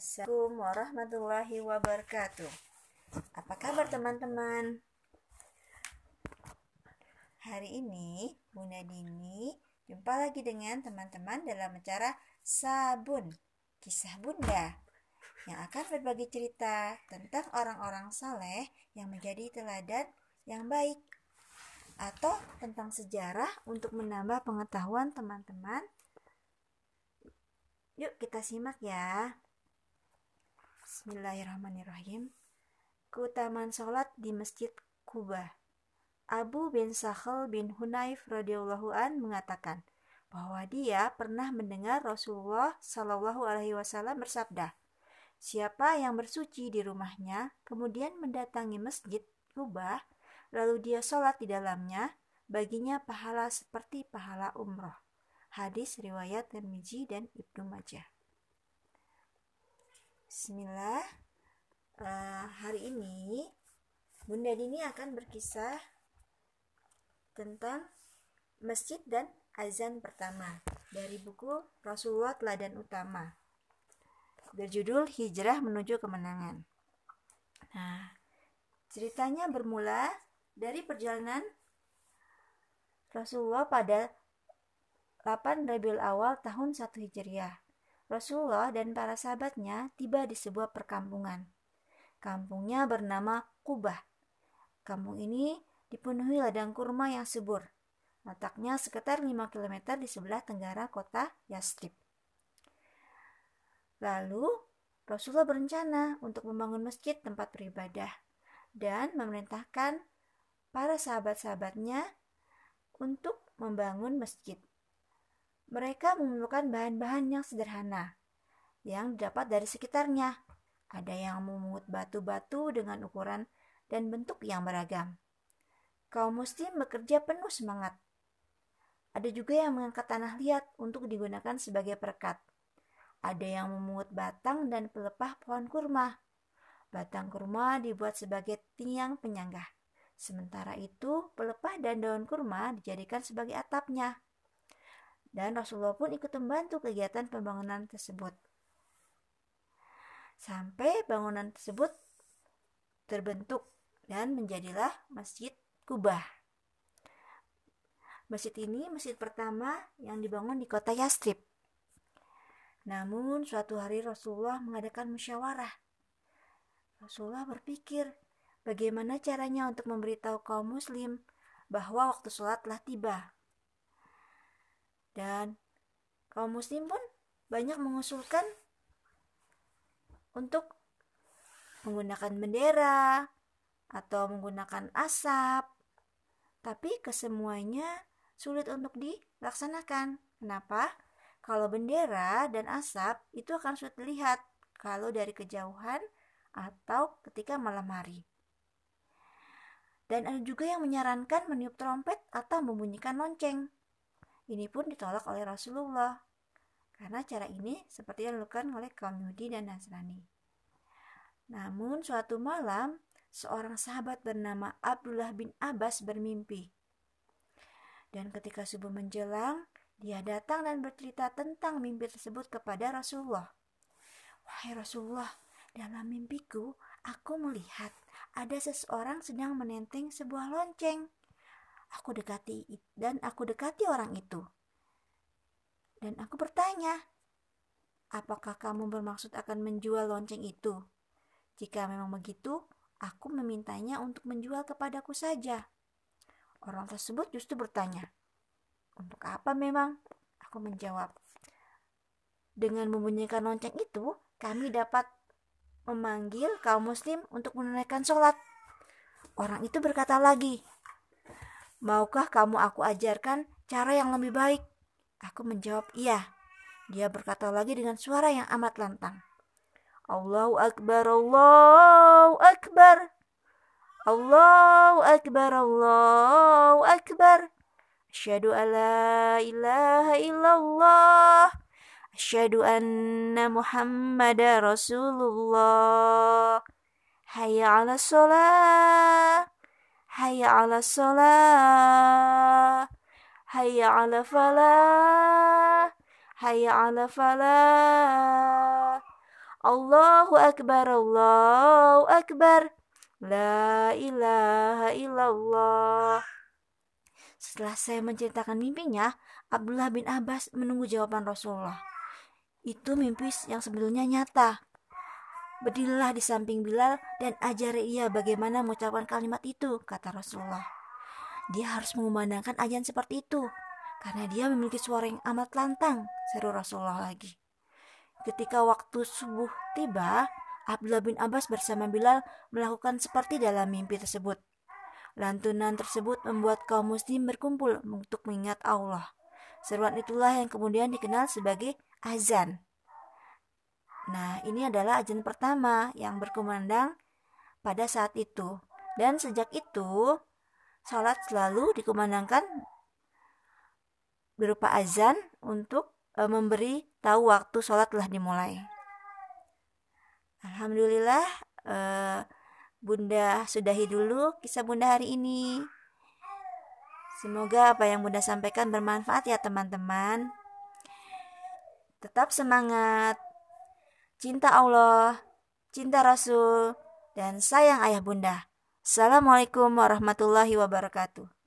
Assalamualaikum warahmatullahi wabarakatuh. Apa kabar teman-teman? Hari ini Bunda Dini jumpa lagi dengan teman-teman dalam acara Sabun Kisah Bunda yang akan berbagi cerita tentang orang-orang saleh yang menjadi teladan yang baik atau tentang sejarah untuk menambah pengetahuan teman-teman Yuk kita simak ya. Bismillahirrahmanirrahim. Keutamaan sholat di Masjid Kuba. Abu bin Sahal bin Hunayf radhiyallahu an mengatakan bahwa dia pernah mendengar Rasulullah Shallallahu alaihi wasallam bersabda, Siapa yang bersuci di rumahnya, kemudian mendatangi masjid Kuba, lalu dia sholat di dalamnya, baginya pahala seperti pahala umroh. Hadis riwayat Tirmizi dan Ibnu Majah. Bismillah. Uh, hari ini Bunda Dini akan berkisah tentang masjid dan azan pertama dari buku Rasulullah Teladan Utama berjudul Hijrah Menuju Kemenangan. Nah, ceritanya bermula dari perjalanan Rasulullah pada 8 Rabiul Awal tahun 1 Hijriah. Rasulullah dan para sahabatnya tiba di sebuah perkampungan. Kampungnya bernama Kubah. Kampung ini dipenuhi ladang kurma yang subur. Letaknya sekitar 5 km di sebelah tenggara kota Yastrib. Lalu, Rasulullah berencana untuk membangun masjid tempat beribadah dan memerintahkan para sahabat-sahabatnya untuk membangun masjid. Mereka memerlukan bahan-bahan yang sederhana yang didapat dari sekitarnya. Ada yang memungut batu-batu dengan ukuran dan bentuk yang beragam. Kaum muslim bekerja penuh semangat. Ada juga yang mengangkat tanah liat untuk digunakan sebagai perekat. Ada yang memungut batang dan pelepah pohon kurma. Batang kurma dibuat sebagai tiang penyanggah. Sementara itu, pelepah dan daun kurma dijadikan sebagai atapnya dan Rasulullah pun ikut membantu kegiatan pembangunan tersebut. Sampai bangunan tersebut terbentuk dan menjadilah Masjid Kubah. Masjid ini masjid pertama yang dibangun di kota Yastrib. Namun suatu hari Rasulullah mengadakan musyawarah. Rasulullah berpikir bagaimana caranya untuk memberitahu kaum muslim bahwa waktu sholat telah tiba dan kaum muslim pun banyak mengusulkan untuk menggunakan bendera atau menggunakan asap. Tapi kesemuanya sulit untuk dilaksanakan. Kenapa? Kalau bendera dan asap itu akan sulit dilihat kalau dari kejauhan atau ketika malam hari. Dan ada juga yang menyarankan meniup trompet atau membunyikan lonceng. Ini pun ditolak oleh Rasulullah karena cara ini seperti yang dilakukan oleh kaum Yahudi dan Nasrani. Namun suatu malam, seorang sahabat bernama Abdullah bin Abbas bermimpi. Dan ketika subuh menjelang, dia datang dan bercerita tentang mimpi tersebut kepada Rasulullah. Wahai Rasulullah, dalam mimpiku aku melihat ada seseorang sedang menenteng sebuah lonceng. Aku dekati dan aku dekati orang itu. Dan aku bertanya, apakah kamu bermaksud akan menjual lonceng itu? Jika memang begitu, aku memintanya untuk menjual kepadaku saja. Orang tersebut justru bertanya, untuk apa memang? Aku menjawab, dengan membunyikan lonceng itu, kami dapat memanggil kaum muslim untuk menunaikan sholat. Orang itu berkata lagi, Maukah kamu aku ajarkan cara yang lebih baik? Aku menjawab iya. Dia berkata lagi dengan suara yang amat lantang. Allahu Akbar, Allahu Akbar. Allahu Akbar, Allahu Akbar. Asyhadu an la ilaha illallah. Asyhadu anna Muhammadar Rasulullah. Hayya 'ala shalah. Hayya ala salah Hayya ala falah Hayya ala falah Allahu Akbar, Allahu Akbar. La ilaha illallah. Setelah saya menceritakan mimpinya, Abdullah bin Abbas menunggu jawaban Rasulullah. Itu mimpi yang sebetulnya nyata. Berdirilah di samping Bilal dan ajari ia bagaimana mengucapkan kalimat itu, kata Rasulullah. Dia harus mengumandangkan ajan seperti itu, karena dia memiliki suara yang amat lantang, seru Rasulullah lagi. Ketika waktu subuh tiba, Abdullah bin Abbas bersama Bilal melakukan seperti dalam mimpi tersebut. Lantunan tersebut membuat kaum muslim berkumpul untuk mengingat Allah. Seruan itulah yang kemudian dikenal sebagai azan. Nah, ini adalah azan pertama yang berkumandang pada saat itu. Dan sejak itu, salat selalu dikumandangkan berupa azan untuk e, memberi tahu waktu sholat telah dimulai. Alhamdulillah uh, Bunda sudahi dulu kisah Bunda hari ini. Semoga apa yang Bunda sampaikan bermanfaat ya teman-teman. Tetap semangat. Cinta Allah, cinta Rasul, dan sayang ayah Bunda. Assalamualaikum warahmatullahi wabarakatuh.